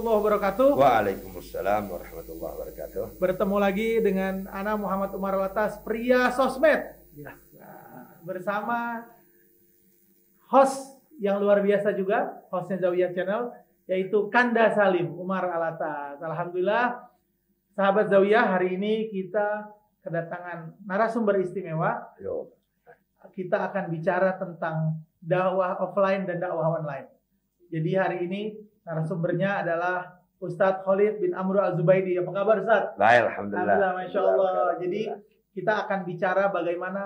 warahmatullahi wabarakatuh. Waalaikumsalam warahmatullahi wabarakatuh. Bertemu lagi dengan Ana Muhammad Umar Watas, pria sosmed. Ya. Bersama host yang luar biasa juga, hostnya Zawiyah Channel, yaitu Kanda Salim Umar Alatas. Alhamdulillah, sahabat Zawiyah, hari ini kita kedatangan narasumber istimewa. Yo. Kita akan bicara tentang dakwah offline dan dakwah online. Jadi hari ini narasumbernya adalah Ustadz Khalid bin Amr Al-Zubaidi. Apa kabar Ustadz? Baik, alhamdulillah. Alhamdulillah, Masya Allah. Jadi kita akan bicara bagaimana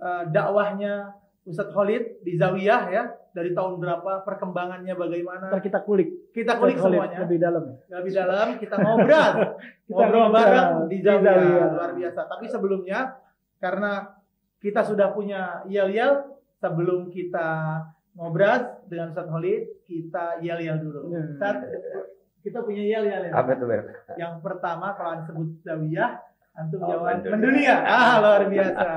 uh, dakwahnya Ustadz Khalid di Zawiyah ya. Dari tahun berapa, perkembangannya bagaimana. Ntar kita kulik. Kita kulik Khalid semuanya. Lebih dalam. Lebih dalam, kita ngobrol. Kita ngobrol bareng di di Zawiyah. Zawiyah. Luar biasa. Tapi sebelumnya, karena kita sudah punya yel-yel, sebelum kita ngobrol dengan Ustadz Khalid, kita yel-yel dulu. Hmm. Ustadz, kita punya yel-yel ya. Apa itu, Beb? Yang pertama kalau disebut Zawiyah, antum Oh, jawab mendunia. mendunia. Ah, luar biasa.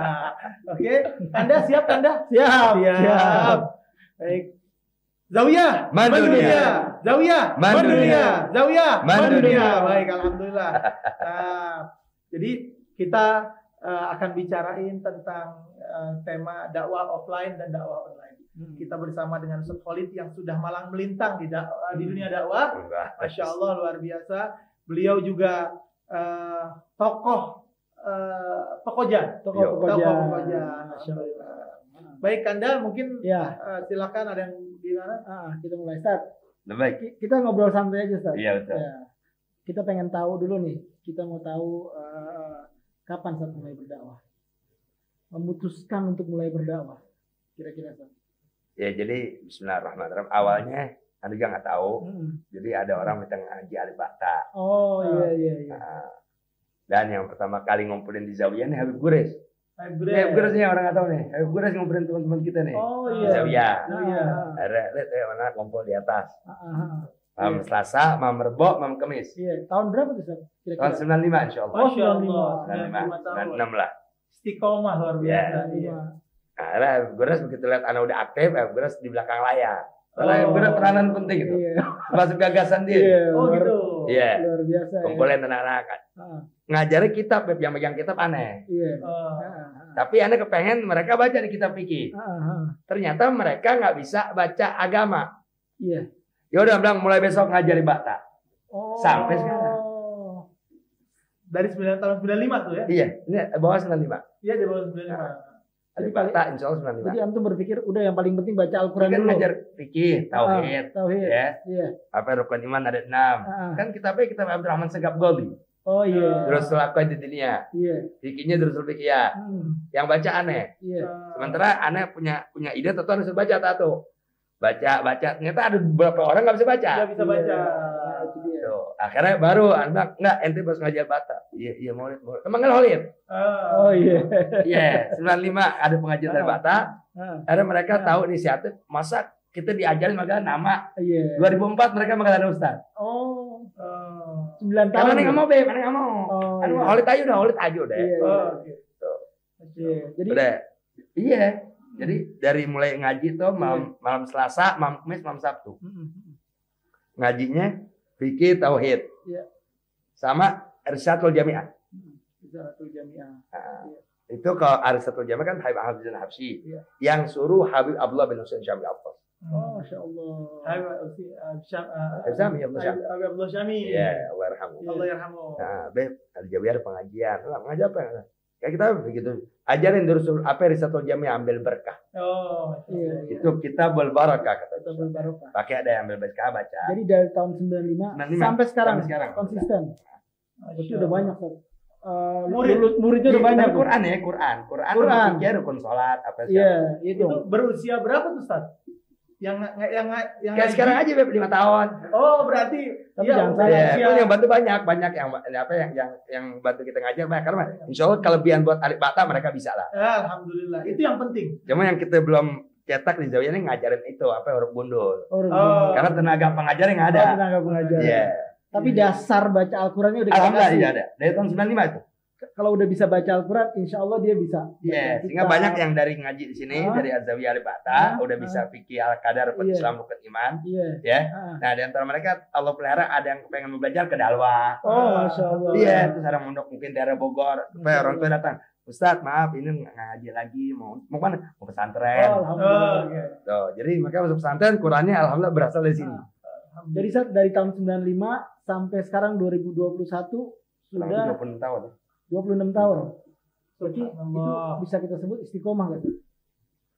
Oke, Anda siap Anda? Siap. Siap. Baik. Zawiyah, Mendunia. Zawiyah, Mendunia. Zawiyah, Mendunia. Baik, alhamdulillah. Nah, jadi kita eh, akan bicarain tentang eh, tema dakwah offline dan dakwah online. Hmm. Kita bersama dengan Ustaz Khalid yang sudah malang melintang di dakwah, di dunia dakwah. Masya Allah luar biasa. Beliau juga eh, tokoh eh, pekojan. Tokoh pekojan. Tokoh pekojan. Masya Allah. Baik Kanda mungkin Ya. eh, silakan ada yang gimana? Ah, kita mulai start. Baik. Ki- Kita ngobrol santai aja, Ustaz. Iya, betul. Ya. Kita pengen tahu dulu nih. Kita mau tahu eh, kapan saat mulai berdakwah. Memutuskan untuk mulai berdakwah. Kira-kira, Ustaz. Ya, jadi bismillahirrahmanirrahim. Awalnya Anda juga nggak tahu. Hmm. Jadi ada orang minta ngaji alif bata. Oh, iya, iya, iya. Nah, dan yang pertama kali ngumpulin di Zawiyah nih Habib Gures. Habib Gures nih orang nggak tahu nih. Habib Gures ngumpulin teman-teman kita nih. Oh, Di iya. Zawiyah. Ah, Iya. ah, Ada lihat ya mana kumpul di atas. ah, ah, ah. Malam Selasa, malam Rebo, malam Kamis. Iya. Tahun berapa tuh, Ustaz? Tahun Kira-kira? 95 insya Allah. Oh, Masya Allah. 95, 95 tahun. 96 lah. Istiqomah luar biasa. Ya, Iya. Nah, ada Habib Gores begitu lihat anak udah aktif, Habib Gores di belakang layar. Karena Oh. Habib Gores peranan penting itu. Iya. Masuk gagasan dia. Iya. Oh luar- gitu. Iya. Luar biasa. ya. Kumpulin anak-anak. Ah, Ngajarin kitab, Beb. yang megang kitab aneh. Iya. Oh. Ah, ah, Tapi aneh kepengen mereka baca di kitab fikih. ah, ah. Ternyata mereka nggak bisa baca agama. Iya. Ya udah bilang mulai besok ngajari bata. Oh. Sampai sekarang. Dari 9 tahun 95 tuh ya? Iya, ini bawah 95. Iya di bawah 95. Jadi Jadi bata insya Allah 95. Jadi antum berpikir udah yang paling penting baca Al-Quran Kan dulu. ngajar fikih, tauhid, Ah, tauhid. ya. Iya. Apa rukun iman ada enam. Ah, ah. Kan kitabnya kitab Abdurrahman Segap Goldi. Oh iya. Terus lakukan di dunia. Iya. Fikihnya terus fikih Hmm. Yang baca aneh. Iya. Sementara aneh punya punya ide tentu harus baca tato. Baca baca ternyata ada beberapa orang nggak bisa baca. Nggak bisa baca. Iya. Akhirnya baru anak enggak ente harus ngajar bata. Iya iya mau mau. Emang nggak Holid? Ah. Oh iya. Iya, 95 ada pengajian dari Bata. Ah, Akhirnya mereka Ah. tahu inisiatif masa kita diajarin maka nama. Iya. 2004 mereka mengatakan ada Ustaz. Oh. Oh. Sembilan tahun. Karena aneh nggak mau, Beb, aneh nggak mau. Oh, Aduh, iya. Holid aja udah, Holid aja udah. Iya. Oh, gitu. Iya. Jadi Udah. Iya. Jadi dari mulai ngaji tuh malam, malam Selasa, malam Kamis, malam Sabtu. Mm-mm. Ngajinya fikih tauhid. Iya. Sama Irsyadul Jami'ah. Zaratul Jami'ah. Nah, itu kalau Aristotle Jami'ah kan Habib Habib Habsyi. Iya. Yang suruh Habib Abdullah bin Husain Syamil Abbas. Oh, masya Allah. Habib Usi- Syam- Habib Syami, Habib Abdullah Syami. Iya, Allah yarhamu. Allah yarhamu. Nah, Beb, ada Jawi ada pengajian. Lah, mengajar apa? Kayak kita begitu. Ajarin terus apa Aristotle Jami'ah ambil berkah. Oh, Iya, iya. Itu kita berbarakah kata Kita berbarokah. Pakai ada yang ambil berkah baca. Jadi dari tahun 95, 95, sampai sekarang, sampai sekarang. konsisten. Masya Itu udah Allah. banyak Ustaz. Eh, Murid. murid muridnya Iya, udah banyak. Quran ya, Quran. Quran, Quran. fikih, rukun sholat, apa sih? Iya, itu. Itu berusia berapa tuh, Ustaz? Yang yang yang Kayak sekarang aja Beb, 5 tahun. Oh, berarti Tapi iya, jangan salah, Iya, itu yang bantu banyak, banyak yang apa yang yang yang bantu kita ngajar banyak karena insya Allah kelebihan buat alif bata mereka bisa lah. Ya, alhamdulillah. Itu yang penting. Cuma yang kita belum cetak di Zawiyah ini ngajarin itu apa huruf gundul. Oh, Oh. Karena tenaga pengajarnya nggak ada. Oh, tenaga pengajar. Iya. Tapi dasar baca Al-Qurannya udah kita Alhamdulillah iya ada. Dari tahun 95 itu. Kalau udah bisa baca Al-Quran, insya Allah dia bisa. Iya, Kita- sehingga banyak yang dari ngaji di sini Ah. dari Azawiyah Ah, Alibata udah ah. bisa fikih al-qadar, Iya. Islam, rukun iman, Iya. ya. Ah. Nah, di antara mereka Allah pelihara ada yang pengen belajar ke Dalwa. Oh, masya Allah. Iya, terus ada mondok mungkin daerah Bogor, supaya orang tua datang. Ustadz, maaf ini ngaji lagi, mau mau mana? Mau pesantren. Oh, alhamdulillah. Oh, oke. Tuh, jadi makanya masuk pesantren Qurannya alhamdulillah berasal dari sini. Ah. Jadi saat dari tahun 95 sampai sekarang 2021 Kurang sudah 20 tahun. 26 tahun. Berarti itu Subhanallah. bisa kita sebut istiqomah kan?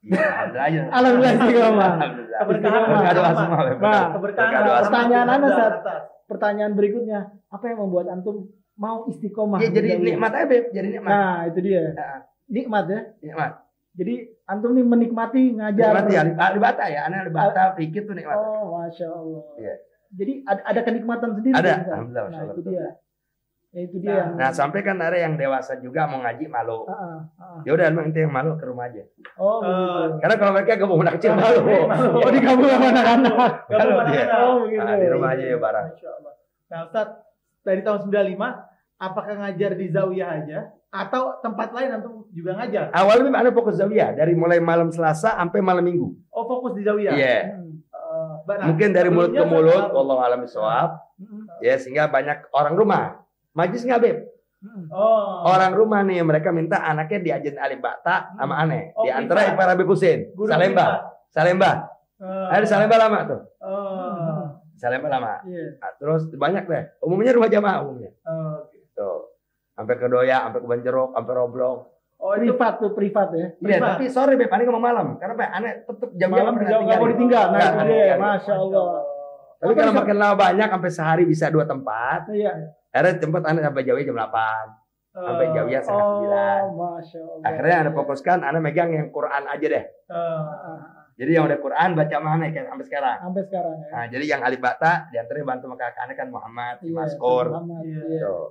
Iya, alhamdulillah. Alhamdulillah istiqomah. Keberkahan doa Nah, semua. Nah, Keberkahan. Pertanyaan Anda, atas. Pertanyaan berikutnya, apa yang membuat antum mau istiqomah? Iya, jadi nikmat aja, Beb. Jadi nikmat. Nah, itu dia. Nah, Nikmat ya. nikmat. Jadi antum nih menikmati ngajar. Nikmat ya, alibata ya, anak alibata, fikir tuh nikmat. Oh, masya Allah. Iya. Jadi ada, ada kenikmatan sendiri. Ada, kan, alhamdulillah, Nah, masya itu Allah. dia. Ya, itu dia. Nah, yang- Nah, sampai kan ada yang dewasa juga mau ngaji malu. Ah, ah. Ya udah, emang itu yang malu ke rumah aja. Oh, begitu. Karena kalau mereka gak mau anak kecil malu. Malu. Oh, digabung sama anak-anak. Gak Kalau dia. anak-anak. Oh, begitu. Nah, di rumah aja ya barang. Masya Allah. Nah Ustaz, dari tahun 95, apakah ngajar di Zawiyah aja? Atau tempat lain antum juga ngajar? Awalnya memang ada fokus zawiyah dari mulai malam Selasa sampai malam Minggu. Oh fokus di Zawiyah? Iya. Hmm. Eh, nah, Mungkin dari mulut ke mulut, Allah alam bisawab. Hmm. Ya, sehingga banyak orang rumah. Majlis nggak beb? Hmm. Oh. Orang rumah nih, mereka minta anaknya diajarin alif bata sama aneh. Oh, Di antara. Ipar Habib Husin, Salemba. Salemba. privat. Ada Salemba lama tuh. Oh. Salemba lama. Iya. Nah, terus banyak deh. Umumnya rumah jamaah umumnya. Oh, oke. Tuh. Sampai ke Doya, sampai ke Banjerok, sampai Roblong. Oh itu Privat tuh, privat ya. Iya, tapi sorry Beb, aneh ngomong malam. Karena Beb, aneh tetap jam Iya, malam nggak- pernah nggak mau ditinggal. Nah, ditinggal. Masya Allah. Tapi kalau makin lama banyak sampai sehari bisa dua tempat. Iya. Akhirnya tempat aneh sampai jauh jam 8. Sampai jauh ya setengah sembilan. Oh. Akhirnya aneh fokuskan, aneh megang yang Quran aja deh. Oh. Ah, ah, Jadi yang udah Quran baca mana kayak sampai sekarang. Sampai sekarang ya. Nah, jadi yang alif bata di antaranya bantu sama kakak aneh kan Muhammad, Iya, Maskor. Muhammad, Iya. iya. Tuh.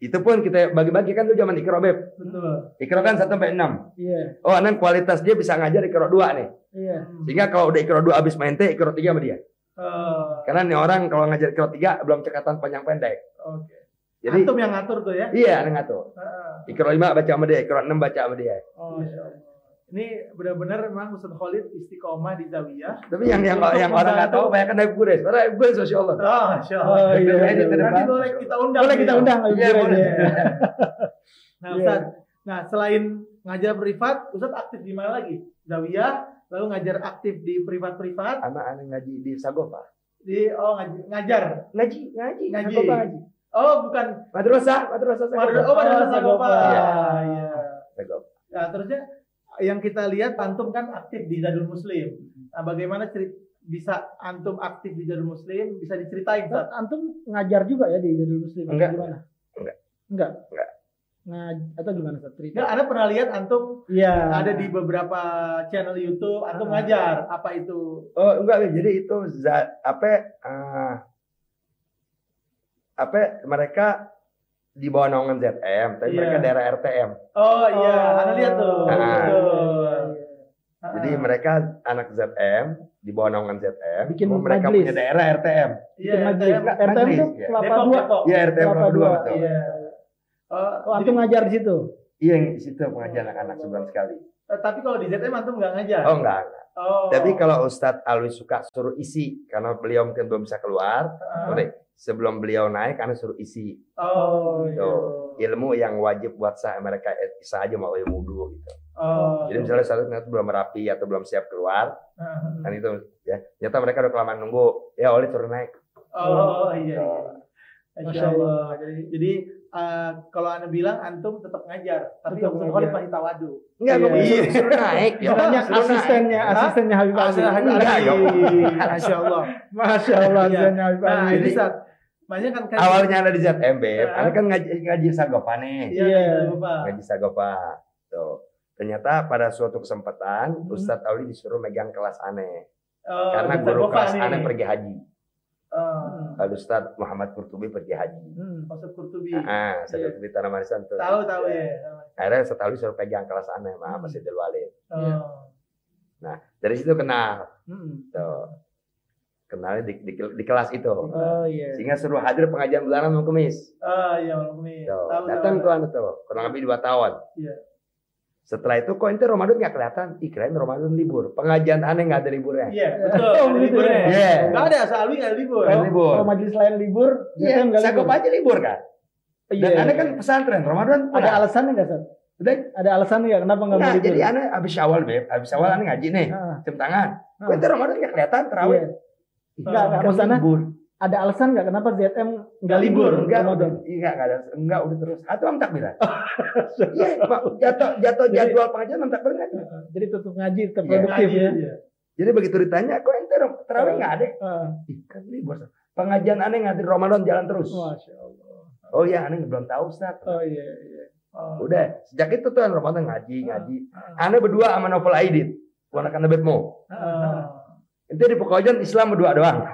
Itu pun kita bagi-bagi kan dulu zaman Ikro Beb. Betul. Ikro kan 1 sampai 6. Iya. Oh, aneh kualitas dia bisa ngajar Ikro 2 nih. Iya. Sehingga kalau udah Ikro 2 habis main teh, Ikro 3 sama dia. Oh, Karena nih orang kalau ngajar Ikro 3 belum cekatan panjang pendek. Oke. Jadi Antum yang ngatur tuh ya? iya aneh ngatur. Heeh. Ikro 5 baca sama dia, Ikro 6 baca sama dia. Oh, Allah. Ini benar-benar memang Ustaz Khalid istiqomah di Zawiyah. Tapi yang yang yang orang nggak tahu banyak kan Habib Gures. Karena Habib Gures Masya Allah. Oh, Masya Allah. Oh, iya, Iya, iya, iya. iya. Nanti boleh kita undang. Boleh kita undang. Iya, Ibu boleh. Reni. Nah, Iya. Ustaz. Nah, selain ngajar privat, Ustaz aktif di mana lagi? Zawiyah, lalu ngajar aktif di privat-privat, Anak aneh ngaji di Sagopa. Di oh ngaji- ngajar. Ngaji, ngaji, Ngaji. Sagopa ngaji. Oh, bukan Madrasah, madrasah. Madra- oh, madrasah Oh, Sagopa. Sagopa. Iya. Sagopa. Nah, terusnya yang kita lihat antum kan aktif di Zadul Muslim. Nah, bagaimana cerit bisa antum aktif di Zadul Muslim? Bisa diceritain, Ustaz? Antum ngajar juga ya di Jadul Muslim? Enggak. Gimana? Enggak. Enggak. Enggak. Ngaj atau gimana Ustaz? cerita? Enggak, Anda pernah lihat antum Iya. ada di beberapa channel YouTube antum Ah. ngajar apa itu? Oh enggak, jadi itu za- apa eh, apa mereka di bawah naungan ZM, tapi Iya. mereka daerah RTM. Oh iya, Oh. Anda lihat tuh. Ah. Betul. Ah. Jadi mereka anak ZM di bawah naungan ZM, Bikin mereka majelis. punya daerah RTM. iya, Bikin majelis. RTM. RTM majelis, itu ya. kelapa Depok, dua. Depok. Iya RTM Kelapa kelapa dua dua, betul. Iya. Oh, Oh, antum ngajar di situ. Iya yang di situ pengajian anak-anak sebulan sekali. Eh, tapi kalau di ZM antum nggak ngajar. Oh enggak, enggak. Oh. Tapi kalau Ustadz Alwi suka suruh isi karena beliau mungkin belum bisa keluar, boleh sebelum beliau naik karena suruh isi Oh, iya. Tuh. ilmu yang wajib buat saya mereka bisa aja mau ilmu dulu gitu. Oh. Jadi misalnya satu ternyata belum rapi atau belum siap keluar, Ah. kan itu ya. Ternyata mereka udah kelamaan nunggu, ya oleh turun naik. Oh, iya. iya. Masya Allah. Jadi, jadi eh, kalau anda bilang antum tetap ngajar, tapi Tetap Ustaz ngajar. Khalid pasti tawadu. Enggak, Iya. kok suruh, naik. Ya, Banyak suruh naik. asistennya, Hah? asistennya Habib Ali. Enggak, ya. Masya Allah. Masya Allah, Iya. asistennya Habib Nah, ini saat kan kan- Awalnya ada di ZMB, karena kan ngaji, ngaji Sagopa nih. Iya, Iya. iya. Ngaji Sagopa. Tuh. Ternyata pada suatu kesempatan Hmm. Ustadz Auli disuruh megang kelas aneh. Oh, karena guru kelas aneh pergi haji. Oh, Lalu Ustadz Muhammad Kurtubi pergi haji. Hmm. Ustaz Kurtubi. Ah, saya Iya. cerita nama Marisan tuh. Tahu tahu ya. Akhirnya Ustadz Auli suruh pegang kelas aneh, maaf Hmm. masih Walid. Oh. Dari situ kenal. Hmm. Tuh. kenalnya di, di, di kelas itu. Oh iya. Sehingga suruh hadir pengajian bulanan malam Kamis. Ah, iya malam Kamis. Tuh, Tahu, datang tahu. tuh anu tuh, kurang lebih dua tahun. Iya. Setelah itu kok ente Ramadan nggak kelihatan? Ih kirain Ramadan libur. Pengajian aneh nggak ada liburnya. Iya, betul. Oh, Ada gitu liburnya. ya? Iya. Enggak ada, asal Alwi enggak libur. Nggak libur. Kalau majelis lain libur, Iya, ZM nggak Sakop libur. aja libur kan. Iya. Dan aneh kan pesantren Ramadan. ada pulang. alasannya nggak Sat? Udah, Ada alasannya nggak kenapa nggak mau Nah, libur? jadi aneh abis awal beb, abis awal aneh ngaji nih, Ah, jam tangan. ah. Kok ente Ramadan nggak kelihatan terawih? Iya. Nggak, nggak, Kan maksudnya libur. Ada alasan nggak kenapa ZM nggak libur? Enggak, Ramadan? enggak, enggak ada, enggak udah terus. Atau am takbiran. Iya, Pak, jatuh jatuh jadwal pengajian am takbiran. Jadi tutup ngaji Iya, terproduktif Ngaji ya. aja. Jadi begitu ditanya, kok ente terawih nggak ada? Ah, Ih, kan libur. Pengajian aneh ngadir Ramadan jalan terus. Masya Allah. Oh iya, aneh belum tahu Ustaz. Oh iya iya. Oh. Udah, sejak itu tuh Ramadan ngaji, ngaji. Aneh berdua sama Novel Aidit. Ponakan Nebetmo. Ah. Itu di Pekojan Islam berdua doang.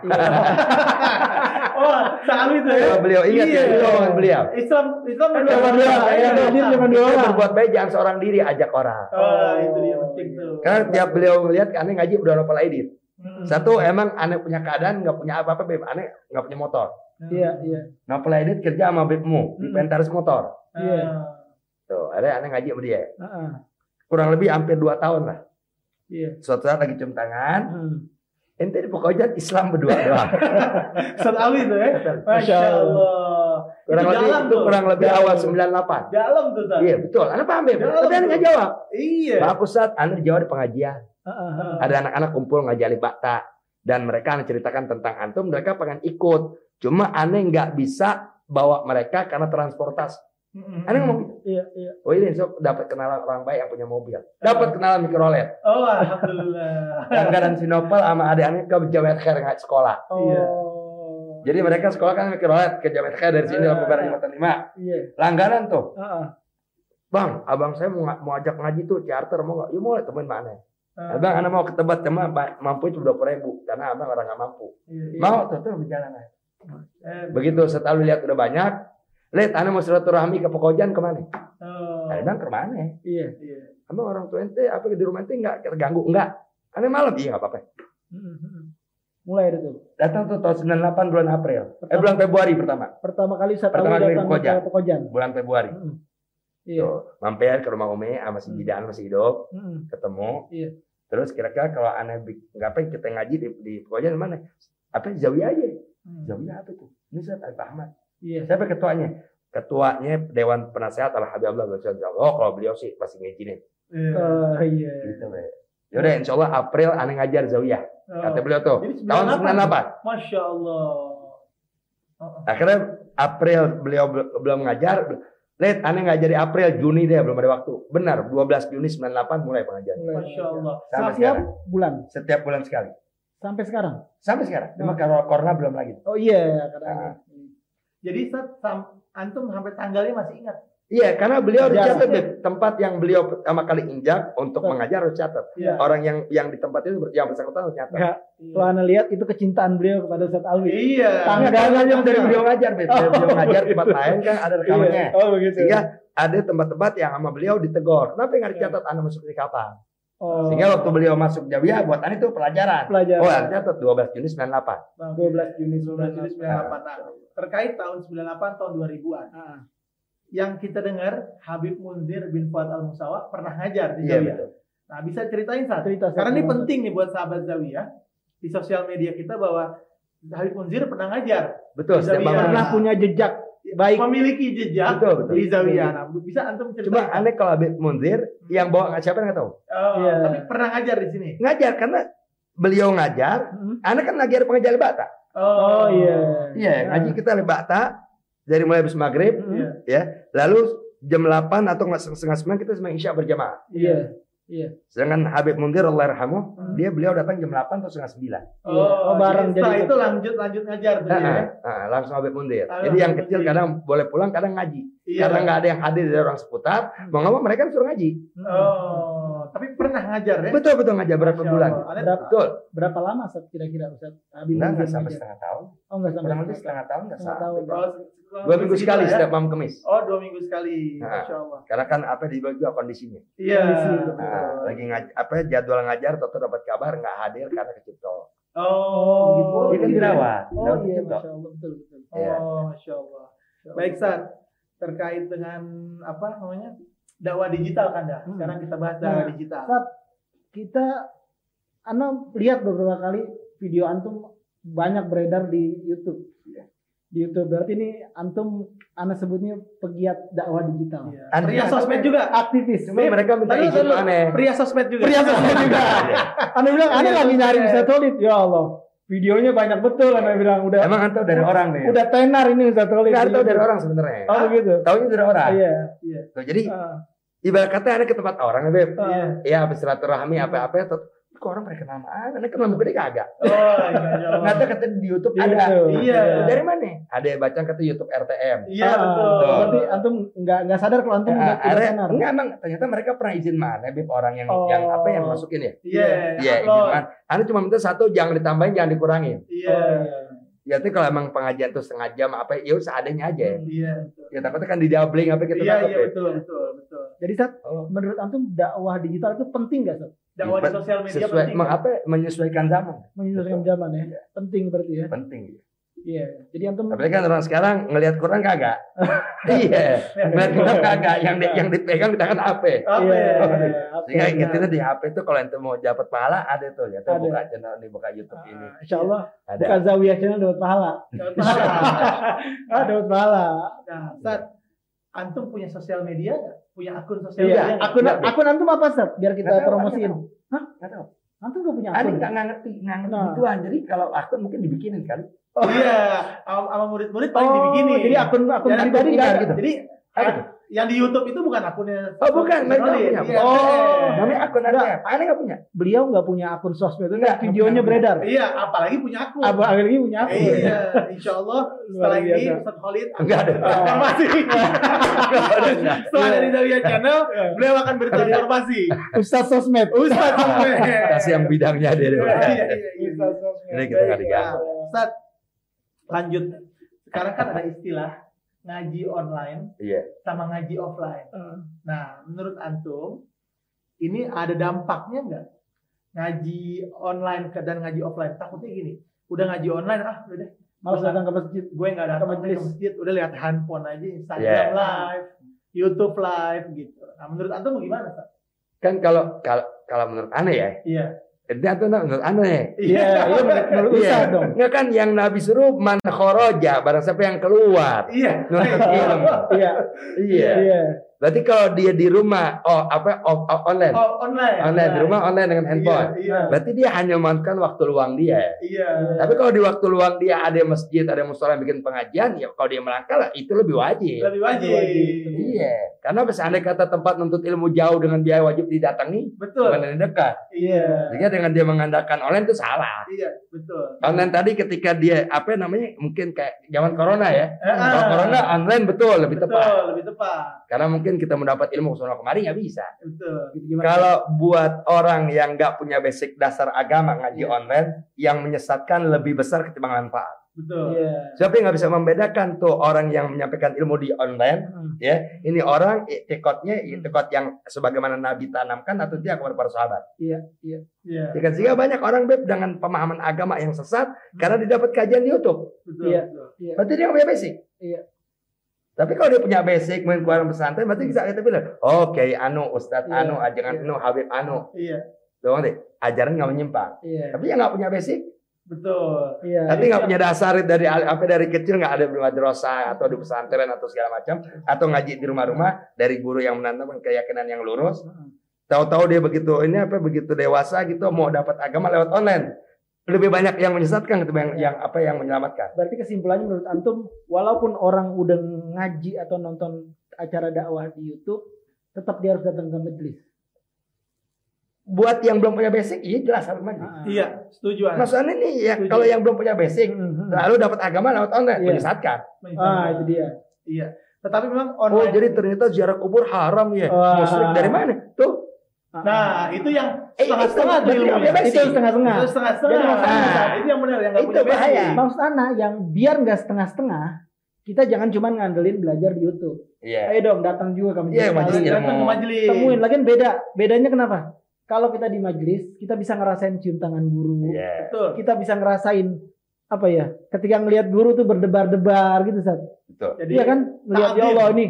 Oh, Alwi itu ya. Beliau ingat Iya. ya, itu omongan beliau. Islam Islam Kan berdua. cuma dua, ya, dua Kita orang. berbuat baik jangan seorang diri, ajak orang. Oh, itu dia penting tuh. Karena tiap beliau ngeliat aneh ngaji berdua Novel Aidit. Hmm. Satu emang aneh punya keadaan nggak punya apa-apa beb, aneh nggak punya motor. Iya iya. Novel Aidit kerja sama bebmu di Hmm. Pentaris Motor. Iya. Ah. Tuh, ada aneh ngaji sama dia. Ah, ah. Kurang lebih hampir dua tahun lah. Iya. Suatu saat lagi cium tangan, Hmm. Ente di Pekojan Islam berdua doang. Ustaz Alwi itu ya. Masya Allah. kurang Itu lebih dalam itu tuh. kurang lebih Dalam awal tuh. 98. Dalam tuh, Ustaz. Iya betul, aneh paham. Dalam Tapi tuh. nggak jawab. Iya. Maaf Ustaz, aneh jawab di pengajian. Ah. Ada anak-anak kumpul ngaji alif bakta dan mereka ceritakan tentang antum, mereka pengen ikut. Cuma aneh nggak bisa bawa mereka karena transportasi. Mm-mm. Aneh ngomong gitu. Iya iya. Oh ini sok dapat kenalan orang baik yang punya mobil. Dapat kenalan mikrolet. Oh, alhamdulillah. Yang kadang Sinopel sama adik-adik ke Jawa Khair nggak sekolah. Iya. Oh. Jadi mereka sekolah kan mikrolet ke Jawa Khair dari sini Ah. lampu merah jembatan lima. Iya. Langganan tuh. Ah. Bang, abang saya mau, mau ajak ngaji tuh charter mau nggak? Ya mau temen mana? Ah. Abang, anak mau ke cuma ma- mampu cuma dua ribu karena abang orang nggak mampu. Iya. Mau tuh tuh berjalan aja. Eh, Begitu setelah lihat udah banyak, lihat anak mau silaturahmi ke Pekojan ke mana? Oh. Nah, bang ke mana? Iya. Iya. Orang tua ente apa di rumah ente nggak terganggu? Enggak. Aneh malam iya nggak apa-apa. Hmm, hmm. Mulai itu. Datang tuh tahun 98 bulan April. Eh bulan Februari pertama. Pertama kali saya Pertama kali datang Pekojan. ke Pekojan. Bulan Februari. Hmm. Iya. Tuh, mampir ke rumah Umi sama si Hmm. Bidan masih hidup, Hmm. ketemu. Iya. Terus kira-kira kalau aneh nggak apa kita ngaji di, di Pekojan mana? Apa Zawiyah aja? Hmm. Zawiyah apa tuh? Ini saya Ahmad. Iya. Siapa ketuanya? Ketuanya Dewan Penasehat Al Habib Allah Oh kalau beliau sih pasti ngizinin. Iya. Oh iya. Gitu be. Yaudah insya Allah April aneh ngajar Zawiyah. Oh. Kata beliau tuh. Jadi Tahun 98. Masya Allah. Oh, Akhirnya April beliau bel- belum ngajar. Lihat aneh ngajar di April, Juni deh belum ada waktu. Benar, 12 Juni 98 mulai pengajian. Masya Allah. Sampai Setiap sekarang. bulan Setiap bulan sekali. sampai sekarang. Sampai sekarang. Cuma Oh. kalau corona belum lagi. Oh iya karena Ah. Jadi Ustaz, sam- antum sampai tanggalnya masih ingat? Iya, karena beliau harus Jarang. catat Beb. tempat yang beliau pertama kali injak untuk Betul. mengajar harus catat. Iya. Orang yang yang di tempat itu yang bersangkutan harus catat. Enggak. Kalau anda lihat itu kecintaan beliau kepada Ustaz Alwi. Iya. Tanggal Tanggal aja dari Iya. beliau ngajar, Beb. Dari Oh, beliau ngajar begitu. tempat lain kan ada rekamannya. Iya. Oh begitu. Sehingga ada tempat-tempat yang sama beliau ditegor. Kenapa nggak dicatat Anda masuk di kapan? Oh. Sehingga waktu beliau masuk Jawiyah buat Anda itu pelajaran. pelajaran. Oh, harus catat 12 Juni 98. 12 Juni 12 Juli 98. Nah, terkait tahun 98 tahun 2000-an. Ah, Yang kita dengar Habib Munzir bin Fuad Al Musawa pernah ngajar di Iya, betul. Nah, bisa ceritain saat cerita Karena ini penting nih buat sahabat Zawiyah di sosial media kita bahwa Habib Munzir pernah ngajar, Betul, setiap pernah punya jejak baik. memiliki jejak Betul, betul. di Zawiyah. Nah, bisa antum ceritain. Coba aneh kalau Habib Munzir yang bawa nggak siapa nggak tahu. Oh, Iya. tapi pernah ngajar di sini. Ngajar karena beliau ngajar, Hmm. Anda kan ada pengajar bata. Oh iya. Iya, ngaji kita lebih bata dari mulai habis maghrib, Hmm. ya. Lalu jam 8 atau nggak setengah sembilan kita sembahyang isya berjamaah. Iya. Iya. Sedangkan Habib Munzir Allah yarhamuh, Hmm. dia beliau datang jam 8 atau setengah 9. Oh, Oh, bareng jadi itu lanjut lanjut ngajar tuh Ah, ya. ah, ah, langsung Habib Mundir. Ah, Jadi yang kecil Mundir. kadang boleh pulang, kadang ngaji. Iya. Karena nggak ada yang hadir dari orang seputar, mau nggak mau mereka suruh ngaji. Oh, tapi pernah ngajar ya? Betul betul ngajar berapa Masya bulan? Allah. Berapa, Betul. berapa lama Ustaz kira-kira Ustaz Habib Enggak, Munzir nggak sampai ngajar? setengah tahun. Oh enggak sampai Kurang lebih setengah tahun nggak setengah sampai. tahun. Kurang Dua minggu sekali ya? setiap malam kemis. Oh, dua minggu sekali. Nah. Masya Allah. Karena kan apa di juga kondisinya. Iya. Nah, lagi ngaj apa jadwal ngajar, tetap dapat kabar nggak hadir karena kecipto. Oh, gitu. Dia kan gitu ya. dirawat. Oh iya, masya Allah betul betul. Iya. Oh, masya Allah. Baik, Sat. Terkait dengan apa namanya dakwah digital kan dah. Hmm. Sekarang kita bahas dakwah Nah, digital. Sat, kita Ana lihat beberapa kali video antum banyak beredar di YouTube. Di YouTube berarti ini antum Ana sebutnya pegiat dakwah digital. Iya. Anda- Pria sosmed juga. Aktivis. Cuma mereka minta izin aneh. Pria sosmed juga. Pria sosmed juga. Ana bilang Ana Pria lagi nyari bisa Tolid. Ya Allah. Videonya banyak betul Ana bilang udah Emang anda dari orang nih. udah tenar ini Ustaz Tolid. Enggak tahu dari orang sebenarnya. Oh begitu. Taunya dari orang. Iya. Iya. Tuh, jadi Ah, ibarat kata ada ke tempat orang, Beb. Iya. Ya, habis silaturahmi apa-apa ya, kok orang pada kenal sama Ana? Ana kenal dia kagak. Oh, iya, masya Allah. Ternyata kata di YouTube Iya, ada. betul. Iya. Dari mana? Ada yang baca kata YouTube RTM. Iya, ah, betul. Berarti antum nggak nggak sadar kalau antum Ya, udah udah ada, tenar. enggak emang ternyata mereka pernah izin mana Beb orang yang Oh. yang apa yang masukin ya? Iya, Iya, izin upload. mana. Ana cuma minta satu jangan ditambahin, jangan dikurangin. Iya. Ya itu kalau emang pengajian tuh setengah jam apa ya seadanya aja. Iya. betul. Ya takutnya kan di doubling apa kita Iya, takut iya ya. betul, betul, betul. Jadi Sat, Oh. menurut antum dakwah digital itu penting nggak Sat? Dakwah di Iya, sosial media Sesuai penting. emang apa menyesuaikan zaman. Menyesuaikan zaman ya. Penting berarti ya. Penting. Iya. Jadi antum Tapi kan orang sekarang ngelihat Quran kagak. iya. Ngelihat Quran kagak. Yang di, yang dipegang di tangan HP. Iya. ya? Sehingga ya? ingetin di HP itu kalau ente mau dapat pahala ada tuh ya. Tuh Ada. buka channel ini, buka YouTube ini. Ah, Insya Allah Ada. bukan Zawiyah channel dapat pahala. Dapat pahala. Ah dapat pahala. Nah, Sat, antum punya sosial media nggak? Punya akun sosial Iya. Akun Nggak, Beb. akun antum apa Sat? Biar kita tahu, promosiin. Hah? Nggak tahu. Antum nggak punya akun? nggak nggak ngerti, nggak ngerti Nah. gituan. Jadi kalau akun mungkin dibikinin kan. Iya, sama murid-murid paling Oh, dibikinin. Jadi akun akun Jadi pribadi nggak gitu. Jadi yang, di YouTube itu bukan akunnya. Oh, bukan, mereka punya. Iya, Oh, eh. Namanya akun ada. Pak Ani nggak punya. Beliau nggak punya akun sosmed itu Nggak, videonya beredar. Iya, apalagi punya akun. Apa lagi punya akun? Iya, insya Allah setelah ini. Ustaz Khalid akan Nggak ada. informasi. setelah dari Zawiyah Channel, beliau akan berita informasi. Ustaz sosmed. Ustaz Sosmed. Kasih yang bidangnya dia. Iya, iya, iya, iya. Ustaz sosmed. Ini kita diganggu. Ustaz, lanjut. Sekarang kan ada istilah ngaji online Iya. sama ngaji offline. Eh, Nah, menurut antum ini ada dampaknya nggak? Ngaji online ke- dan ngaji offline. Takutnya gini, udah ngaji online ah udah deh, Malas datang ke masjid. gue nggak datang Ke ke majelis. masjid, udah lihat handphone aja, Instagram Yeah. live, YouTube live gitu. Nah, menurut antum gimana? Ustaz? Kan kalau kalau kalau menurut aneh ya, Iya. Itu tuh menurut aneh. Iya, iya menurut, Iya. Ustaz dong. Nggak kan yang Nabi suruh man khoroja, barang siapa yang keluar. Iya. Nuntut ilmu. Iya, Iya. Iya. Berarti kalau dia di rumah, oh apa off, off- online. Oh, online. Online di rumah online dengan handphone. Iya. Iya. Berarti dia hanya memanfaatkan waktu luang dia. iya. Tapi kalau di waktu luang dia ada masjid, ada musola yang bikin pengajian, ya kalau dia melangkah itu lebih wajib. Lebih wajib. Iya, karena seandainya kata tempat nuntut ilmu jauh dengan biaya wajib didatangi, Betul. bukan dekat. Iya. Jika dengan dia mengandalkan online itu salah. Iya, betul. Online tadi ketika dia apa namanya mungkin kayak zaman corona ya. Eh, Kalau corona online betul lebih betul, tepat. lebih tepat. Karena mungkin kita mendapat ilmu ke sana kemari nggak bisa. Betul. Gitu? Kalau buat orang yang nggak punya basic dasar agama ngaji Iya. online, yang menyesatkan lebih besar ketimbang manfaat. Betul. Iya. Siapa yang nggak bisa membedakan tuh orang yang menyampaikan ilmu di online, Hmm. ya ini orang iktikotnya iktikot yang sebagaimana Nabi tanamkan atau dia kepada para sahabat. Iya, iya. Iya. Ya kan sehingga banyak orang beb dengan pemahaman agama yang sesat karena didapat kajian di YouTube. Betul. Iya. betul. Berarti dia nggak punya basic. Iya. Tapi kalau dia punya basic main keluar pesantren, berarti bisa kita bilang, oke, anu, Ustadz Iya, anu, ajangan iya. anu, Habib anu, Iya. doang deh, ajaran nggak menyimpang. Iya. Tapi yang nggak punya basic, Betul. Iya. tapi nggak punya dasar dari apa dari kecil nggak ada di madrasah atau di pesantren atau segala macam, atau ngaji di rumah-rumah dari guru yang menanamkan keyakinan yang lurus, tahu-tahu dia begitu ini apa begitu dewasa gitu mau dapat agama lewat online, lebih banyak yang menyesatkan ketimbang yang, yang apa yang menyelamatkan. Berarti kesimpulannya menurut antum, walaupun orang udah ngaji atau nonton acara dakwah di YouTube, tetap dia harus datang ke majelis. Buat yang belum punya basic, iya jelas harus maju. Ah. Iya, setuju. Maksudnya nih ya Setuju. kalau yang belum punya basic Hmm. lalu dapat agama lewat online Iya. menyesatkan. Ah, itu dia. Iya. Tetapi memang Oh online. jadi ternyata ziarah kubur haram ya. Wah. Musyrik dari mana? Tuh. Ah. Nah, itu yang Eh, setengah-setengah berarti ilmunya. basic. itu setengah-setengah. Itu setengah-setengah. Nah, itu yang benar yang nggak Itu punya basic. bahaya. Maksud Ana yang biar nggak setengah-setengah, kita jangan cuma ngandelin belajar di YouTube. Iya. Ayo dong datang juga ke Iya, majelis. majelis Datang ke majelis. Temuin lagi beda. Bedanya kenapa? kalau kita di majelis kita bisa ngerasain cium tangan guru. Iya. Betul. Kita bisa ngerasain apa ya? Ketika ngelihat guru tuh berdebar-debar gitu, Sat. Betul. Jadi Iya kan? Melihat ya Allah ini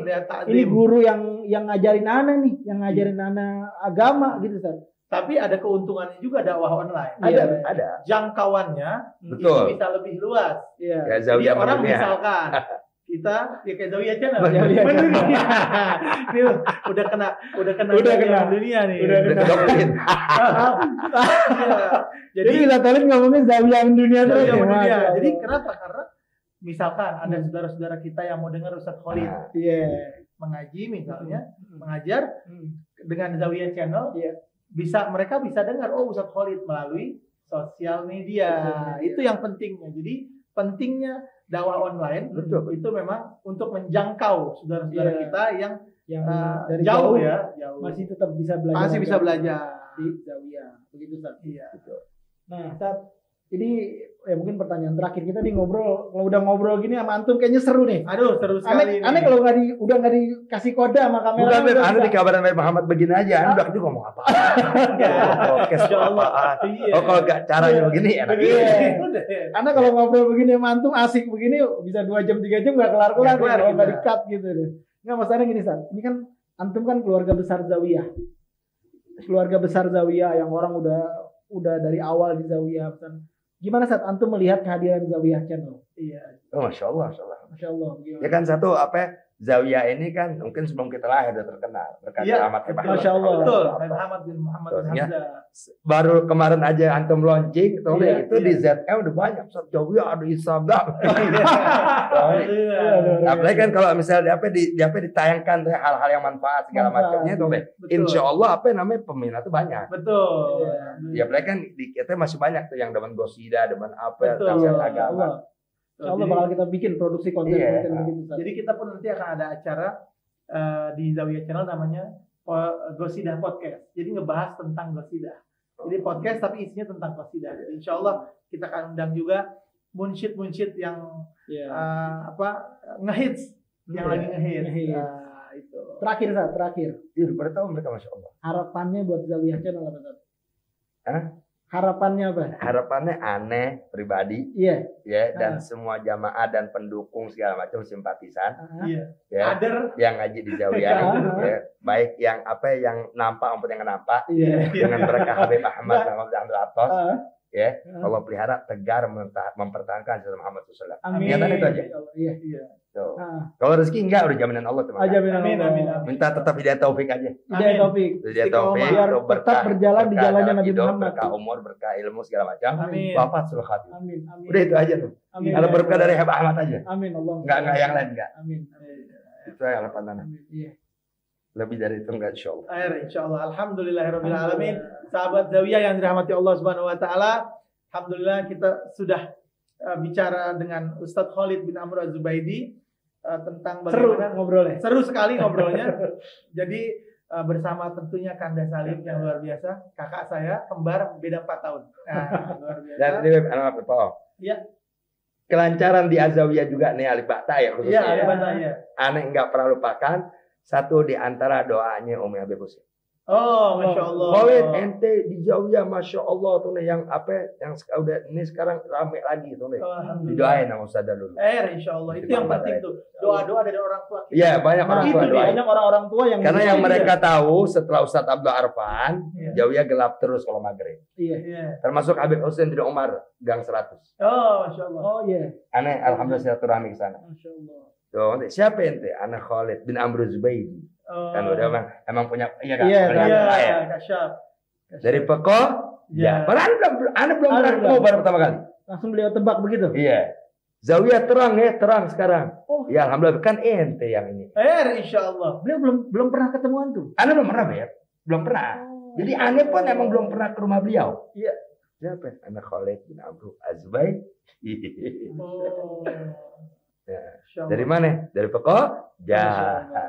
ini guru yang yang ngajarin ana nih, yang ngajarin ana agama gitu, Sat. Tapi ada keuntungannya juga dakwah online. Ada, Iya. ada. Jangkauannya Betul. itu bisa lebih luas. Iya. Ya Jadi orang misalkan kita ya kayak Zawiyah channel mendunia. Ini udah kena udah kena Udah kena. mendunia nih. Udah Udah doktrin. Iya. Jadi Jadi kita tadi ngomongin Zawiyah dunia terus. Ya, mendunia. Allah. Jadi kenapa? Karena misalkan ada saudara-saudara kita yang mau dengar Ustadz Khalid Iya. mengaji misalnya, mengajar Hmm. dengan Zawiyah channel, Iya. bisa mereka bisa dengar oh Ustadz Khalid melalui sosial media. Sosial media. Itu yang pentingnya. Jadi pentingnya dakwah online Betul. itu memang untuk menjangkau saudara-saudara Iya. kita yang Yang uh, dari jauh, jauh, ya, jauh. masih tetap bisa belajar. Masih bisa belajar. di Zawiyah. Begitu, Sat. Iya. Nah, Sat, ini ya mungkin pertanyaan terakhir kita nih ngobrol. Kalau udah ngobrol gini sama antum kayaknya seru nih. Aduh, seru sekali Aneh, aneh kalau nggak di udah nggak dikasih kode sama kamera. Bukan, udah Anu dikabarin Beb Muhammad begini aja. Anu udah itu ngomong apa? Podcast Insya Allah. apaan? Iya. Oh kalau gak caranya begini enak. Iya. Karena kalau ngobrol begini sama antum asik begini bisa dua jam tiga jam nggak kelar kelar Nggak kalau nggak kita. di cut gitu deh. Nggak masalahnya gini Sat. Ini kan antum kan keluarga besar Zawiyah. Keluarga besar Zawiyah yang orang udah udah dari awal di Zawiyah. Kan. Gimana saat antum melihat kehadiran Zawiyah Channel? Iya. Oh, Masya Allah, Masya Allah. Masya Allah. gimana? Ya kan satu apa ya, Zawiyah ini kan mungkin sebelum kita lahir udah terkenal berkat Iya, Ahmad Kebah. Masya Allah. Betul. Muhammad bin Muhammad bin ya. Hamzah. Baru kemarin aja antum launching, tuh Iya, itu di iya. ZM udah banyak. Ustaz Zawiyah ada Isabda. Iya. Apalagi kan kalau misalnya di apa di, di apa ditayangkan hal-hal yang manfaat segala macamnya tuh. Insya Allah apa namanya peminat tuh banyak. Betul. Iya. Ya apalagi kan di kita masih banyak tuh yang demen gosida, demen apa, tafsir agama. Insya Allah bakal kita bikin produksi konten Iya. konten begitu. Jadi kita pun nanti akan ada acara eh, di Zawiyah Channel namanya Gosidah Podcast. Jadi ngebahas tentang Gosidah. Jadi podcast tapi isinya tentang Gosidah. Jadi insya Allah kita akan undang juga munsyid-munsyid yang Iya. eh, apa ngehits, yang Iya, lagi ngehits. ngehits. Nah, itu. Terakhir saat terakhir Iya, udah pada tahu mereka Masya Allah. harapannya buat Zawiyah Channel apa? Hah? Harapannya apa? Harapannya aneh pribadi Iya. ya dan Ah. semua jamaah dan pendukung segala macam simpatisan Ah, Iya. ya Kader. yang ngaji di Zawiyah Ah. ya baik yang apa yang nampak maupun yang nampak Iya. dengan mereka Habib Ahmad Muhammad Abdul Atos Ah, ya ah. Allah pelihara tegar memperta- mempertahankan Muhammad SAW. Amin. Niatan itu aja. Iya. Iya. Tuh. Ah, Kalau rezeki enggak udah jaminan Allah teman. aja minta Amin, amin, amin. Minta tetap hidayah taufik aja. Hidayah Amin. Taufik. Hidayah taufik, Biar tuh tetap berjalan di berkah jalannya dalam Nabi hidup, Muhammad. Berkah umur, berkah ilmu segala macam. Amin. Wafat sulh hati. Amin. Amin. Udah itu aja tuh. Amin. Kalau berkah dari Habib Ahmad aja. Amin Allah. Enggak enggak yang lain enggak. Amin. Itu yang harapan. Amin. Iya. Lebih dari itu enggak insya Allah. Akhir insyaallah. Alhamdulillahirabbil alamin. Sahabat Zawiyah yang dirahmati Allah Subhanahu wa taala, alhamdulillah kita sudah uh, bicara dengan Ustadz Khalid bin Amr Az-Zubaidi uh, tentang Seru bagaimana ngobrolnya. seru sekali ngobrolnya. Jadi uh, bersama tentunya Kanda Salim yang luar biasa, kakak saya kembar beda 4 tahun. Nah, luar biasa. Dan ini anak Pak. Iya. Kelancaran di Azawiyah juga nih Alif Bakta ya Iya, khususnya. ada ya. ya. Aneh enggak pernah lupakan satu di antara doanya Umi Habib Husin. Oh, masya Allah. Khalid ente di Zawiyah Masya Allah tuh nih yang apa yang udah ini sekarang rame lagi tuh nih. Didoain sama Ustazah dulu. Eh, insya Allah. Itu yang penting tuh. Doa-doa dari orang tua. Iya banyak orang Itu tua dia. doain. Banyak orang-orang tua yang Karena yang mereka tahu setelah Ustadz Abdul Arfan, Iya. Zawiyah gelap terus kalau maghrib. Iya. Iya. Termasuk Habib Husin di Umar Gang 100. Oh, masya Allah. Oh iya. Aneh, alhamdulillah silaturahmi ke sana. Masya Allah. Tuh, siapa ente? Anak Khalid bin Amr Zubaidi. Oh. Kan udah emang, emang punya iya kan? Iya, Punya Iya, kasyaf. Dari Peko, ya. Iya. Padahal belum, anda belum Anda pernah ketemu baru pertama kali. Langsung beliau tebak begitu. Iya. Zawiyah terang ya, terang sekarang. Oh. Ya alhamdulillah kan ente yang ini. Eh, insya Allah. Beliau belum belum pernah ketemuan tuh. Anda belum pernah ya? Belum pernah. Jadi aneh pun emang belum pernah ke rumah beliau. Iya. Siapa? Anak Khalid bin Amru Azbay. Oh. Ya. Dari mana? Dari Peko? Ya.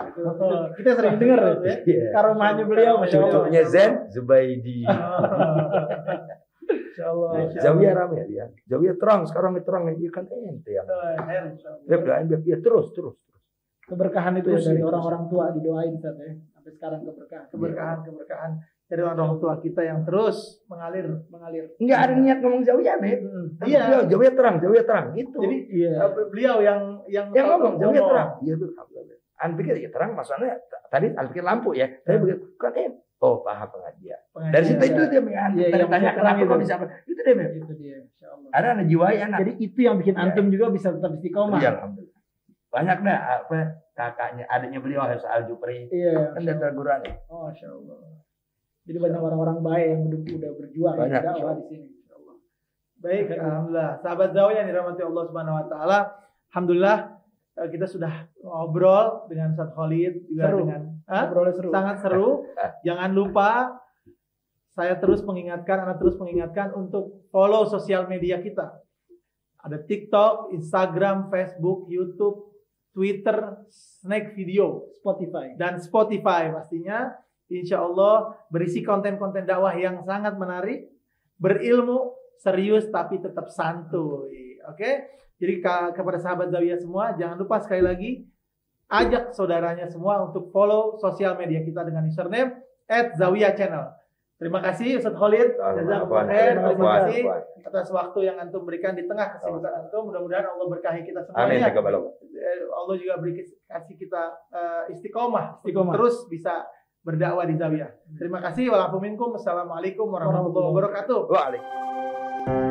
Itu- itu Kita sering dengar ya. Iya. Karomahnya beliau Masya Allah. Cucunya Zen Zubaidi. Allah. Nah, Insya Zawiyah ya. Terang sekarang ini terang ini kan ente yang. Dia doain dia ya, terus terus. terus. Keberkahan itu ya dari orang-orang tua didoain ya. Sampai sekarang keberkahan. Keberkahan, keberkahan. Dari orang tua kita yang terus mengalir mengalir. Enggak ada niat ngomong Zawiyah, Beb. Iya. Iya, Zawiyah terang, Zawiyah terang gitu. Jadi Iya. eh, beliau yang yang yang ngomong Zawiyah terang. Iya, Beb. An pikir ya terang maksudnya tadi an pikir lampu ya. Tapi Hmm. begitu kan eh oh paham pengajian. Pengajian. Dari situ Iya. itu dia mengan. Iya, Tanya yang tanya terang kenapa kok itu. bisa itu dia, Beb. Itu dia. Ada anak jiwa anak. Jadi itu yang bikin Iya. antum juga bisa tetap istiqomah. Iya, alhamdulillah. Banyak dah apa kakaknya, adiknya beliau harus Al Jupri. Iya. Kan dia terguran ya. Oh, Masya Allah. Jadi banyak orang-orang baik yang udah, udah berjuang Banyak, dakwah insya di sini. Baik, alhamdulillah. Sahabat Zawiyah yang dirahmati Allah Subhanahu wa taala, alhamdulillah eh, kita sudah ngobrol dengan Ustaz Khalid juga Seru. dengan? Ngobrolnya seru. sangat seru. Jangan lupa saya terus mengingatkan, anak terus mengingatkan untuk follow sosial media kita. Ada TikTok, Instagram, Facebook, YouTube, Twitter, Snack Video, Spotify. dan Spotify pastinya. Insya Allah berisi konten-konten dakwah yang sangat menarik, berilmu, serius tapi tetap santuy. Oke? Jadi kepada sahabat Zawiyah semua, jangan lupa sekali lagi ajak saudaranya semua untuk follow sosial media kita dengan username @zawiyah channel. Terima kasih Ustaz Khalid. Jazakumullah. Terima kasih atas waktu yang antum berikan di tengah kesibukan antum. Mudah-mudahan Allah berkahi kita Amin. semuanya. taqabbalallah. Eh, Allah juga beri kasih kita eh, istiqomah, Istiqomah. terus bisa berdakwah di Zawiyah. Terima kasih. Wassalamualaikum warahmatullahi wabarakatuh. Waalaikumsalam.